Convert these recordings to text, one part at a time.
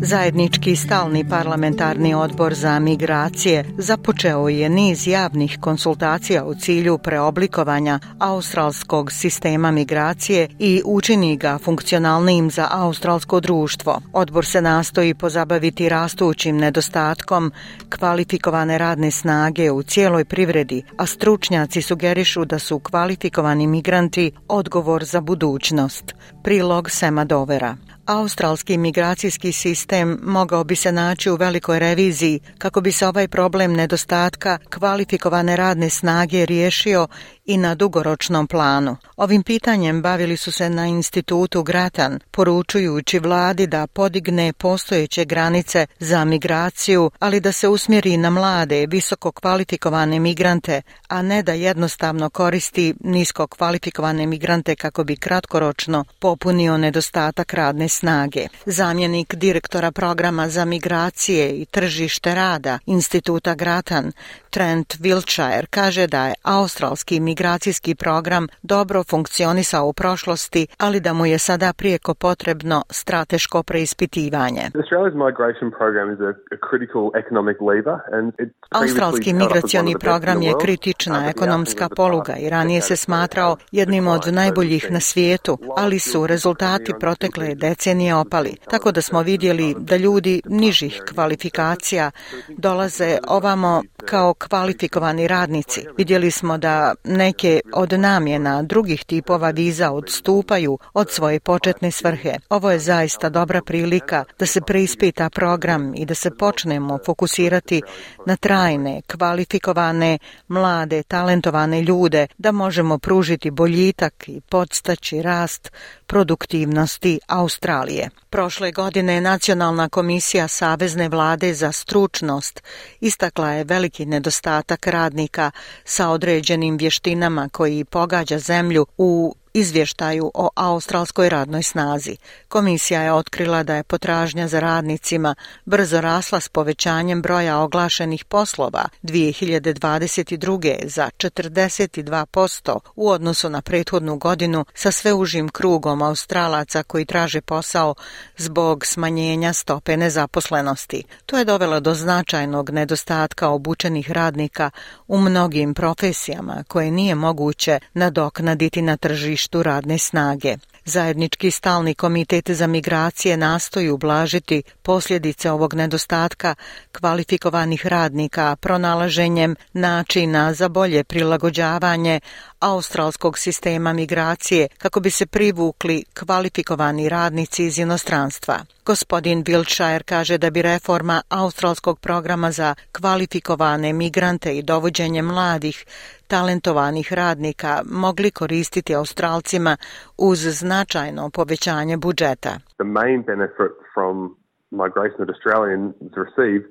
Zajednički stalni parlamentarni odbor za migracije započeo je niz javnih konsultacija u cilju preoblikovanja australskog sistema migracije i učini ga funkcionalnim za australsko društvo. Odbor se nastoji pozabaviti rastućim nedostatkom kvalifikovane radne snage u cijeloj privredi, a stručnjaci sugerišu da su kvalifikovani migranti odgovor za budućnost. Prilog Sema Dovera. Australski migracijski sistem mogao bi se naći u velikoj reviziji kako bi se ovaj problem nedostatka kvalifikovane radne snage riješio i na dugoročnom planu. Ovim pitanjem bavili su se na institutu Gratan, poručujući vladi da podigne postojeće granice za migraciju, ali da se usmjeri na mlade, visoko kvalifikovane migrante, a ne da jednostavno koristi nisko kvalifikovane migrante kako bi kratkoročno popunio nedostatak radne snage. Zamjenik direktora programa za migracije i tržište rada Instituta Gratan, Trent Wiltshire, kaže da je australski migrant integracijski program dobro funkcionisao u prošlosti, ali da mu je sada prijeko potrebno strateško preispitivanje. Australski migracioni program je kritična uh, ekonomska poluga i ranije se smatrao jednim od najboljih na svijetu, ali su rezultati protekle decenije opali, tako da smo vidjeli da ljudi nižih kvalifikacija dolaze ovamo kao kvalifikovani radnici. Vidjeli smo da ne neke od namjena drugih tipova viza odstupaju od svoje početne svrhe. Ovo je zaista dobra prilika da se preispita program i da se počnemo fokusirati na trajne, kvalifikovane, mlade, talentovane ljude, da možemo pružiti boljitak i podstaći rast produktivnosti Australije. Prošle godine Nacionalna komisija Savezne vlade za stručnost istakla je veliki nedostatak radnika sa određenim vještinama lavinama koji pogađa zemlju u izvještaju o australskoj radnoj snazi. Komisija je otkrila da je potražnja za radnicima brzo rasla s povećanjem broja oglašenih poslova 2022. za 42% u odnosu na prethodnu godinu sa sveužim krugom australaca koji traže posao zbog smanjenja stope nezaposlenosti. To je dovelo do značajnog nedostatka obučenih radnika u mnogim profesijama koje nije moguće nadoknaditi na tržištu tržištu radne snage. Zajednički stalni komitet za migracije nastoji ublažiti posljedice ovog nedostatka kvalifikovanih radnika pronalaženjem načina za bolje prilagođavanje australskog sistema migracije kako bi se privukli kvalifikovani radnici iz inostranstva. Gospodin Wiltshire kaže da bi reforma australskog programa za kvalifikovane migrante i dovođenje mladih talentovanih radnika mogli koristiti Australcima uz značajno povećanje budžeta. The main benefit from migration that Australians receive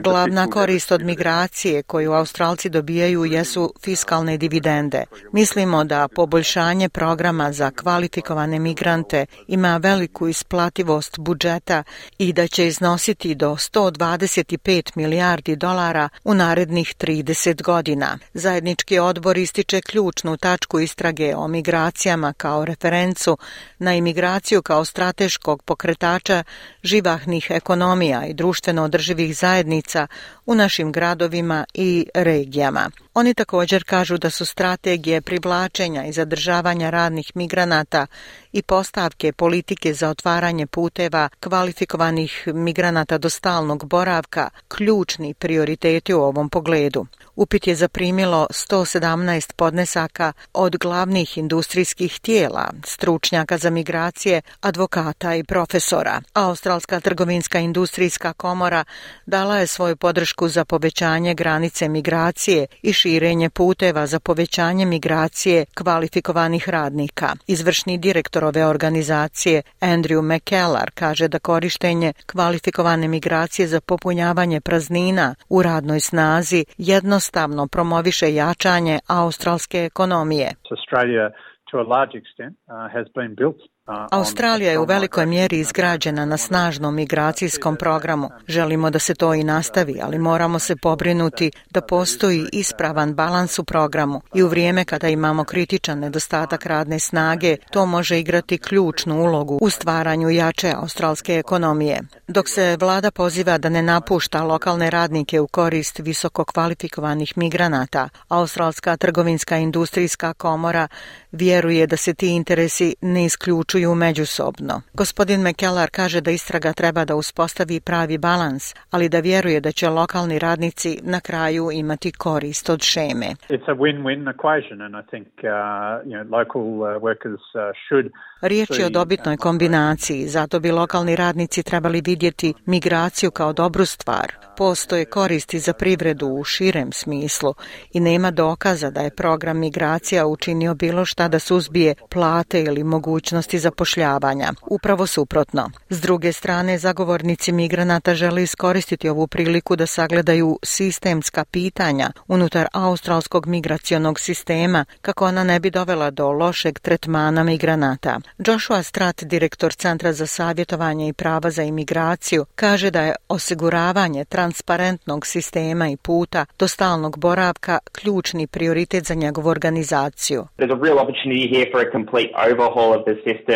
Glavna korist od migracije koju Australci dobijaju jesu fiskalne dividende. Mislimo da poboljšanje programa za kvalifikovane migrante ima veliku isplativost budžeta i da će iznositi do 125 milijardi dolara u narednih 30 godina. Zajednički odbor ističe ključnu tačku istrage o migracijama kao referencu na imigraciju kao strateškog pokretača živahnih ekonomija i društveno održivih zajednica lica u našim gradovima i regijama. Oni također kažu da su strategije privlačenja i zadržavanja radnih migranata i postavke politike za otvaranje puteva kvalifikovanih migranata do stalnog boravka ključni prioriteti u ovom pogledu. Upit je zaprimilo 117 podnesaka od glavnih industrijskih tijela, stručnjaka za migracije, advokata i profesora. Australska trgovinska industrijska komora dala je svoju podršku za povećanje granice migracije i širenje puteva za povećanje migracije kvalifikovanih radnika. Izvršni direktor ove organizacije Andrew McKellar kaže da korištenje kvalifikovane migracije za popunjavanje praznina u radnoj snazi jednostavno promoviše jačanje australske ekonomije. Australia to a large extent uh, has been built Australija je u velikoj mjeri izgrađena na snažnom migracijskom programu. Želimo da se to i nastavi, ali moramo se pobrinuti da postoji ispravan balans u programu i u vrijeme kada imamo kritičan nedostatak radne snage, to može igrati ključnu ulogu u stvaranju jače australske ekonomije. Dok se vlada poziva da ne napušta lokalne radnike u korist visoko kvalifikovanih migranata, Australska trgovinska industrijska komora vjeruje da se ti interesi ne isključuju isključuju međusobno. Gospodin Mekelar kaže da istraga treba da uspostavi pravi balans, ali da vjeruje da će lokalni radnici na kraju imati korist od šeme. It's a win-win equation and I think uh, you know, local uh, workers uh, should Riječ je o uh, dobitnoj kombinaciji, zato bi lokalni radnici trebali vidjeti migraciju kao dobru stvar. Postoje koristi za privredu u širem smislu i nema dokaza da je program migracija učinio bilo šta da suzbije plate ili mogućnosti za zapošljavanja. Upravo suprotno. S druge strane, zagovornici migranata žele iskoristiti ovu priliku da sagledaju sistemska pitanja unutar australskog migracionog sistema, kako ona ne bi dovela do lošeg tretmana migranata. Joshua Strat, direktor Centra za savjetovanje i prava za imigraciju, kaže da je osiguravanje transparentnog sistema i puta do stalnog boravka ključni prioritet za njegovu organizaciju. There's a real opportunity here for a complete overhaul of the system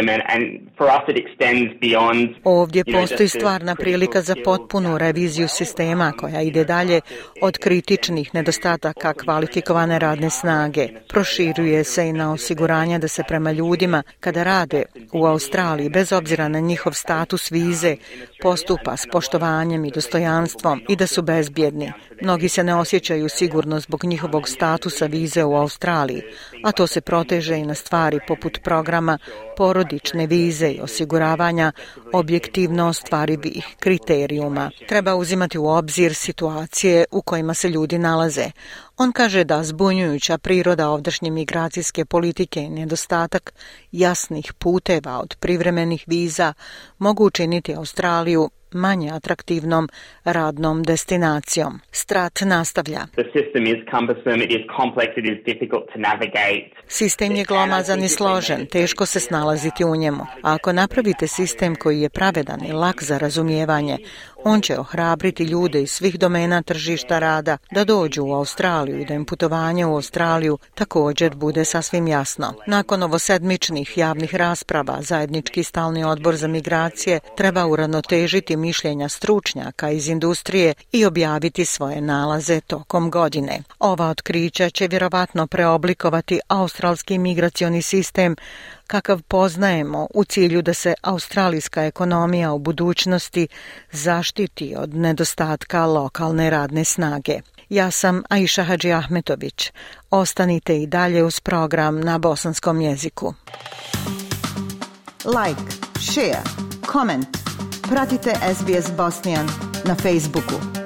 Ovdje postoji stvarna prilika za potpunu reviziju sistema um, koja ide dalje od kritičnih nedostataka kvalifikovane radne snage. Proširuje se i na osiguranja da se prema ljudima kada rade u Australiji bez obzira na njihov status vize postupa s poštovanjem i dostojanstvom i da su bezbjedni. Mnogi se ne osjećaju sigurno zbog njihovog statusa vize u Australiji, a to se proteže i na stvari poput programa porodi porodične vize i osiguravanja objektivno ostvarivih kriterijuma. Treba uzimati u obzir situacije u kojima se ljudi nalaze. On kaže da zbunjujuća priroda ovdašnje migracijske politike i nedostatak jasnih puteva od privremenih viza mogu učiniti Australiju manje atraktivnom radnom destinacijom. Strat nastavlja. Sistem je glomazan i složen, teško se snalaziti u njemu. A ako napravite sistem koji je pravedan i lak za razumijevanje, on će ohrabriti ljude iz svih domena tržišta rada da dođu u Australiju Australiju i da im putovanje u Australiju također bude sasvim jasno. Nakon ovosedmičnih javnih rasprava, zajednički stalni odbor za migracije treba uravnotežiti mišljenja stručnjaka iz industrije i objaviti svoje nalaze tokom godine. Ova otkrića će vjerovatno preoblikovati australski migracioni sistem, kakav poznajemo u cilju da se australijska ekonomija u budućnosti zaštiti od nedostatka lokalne radne snage. Ja sam Aisha Hadži Ahmetović. Ostanite i dalje uz program na bosanskom jeziku. Like, share, comment. Pratite SBS Bosnian na Facebooku.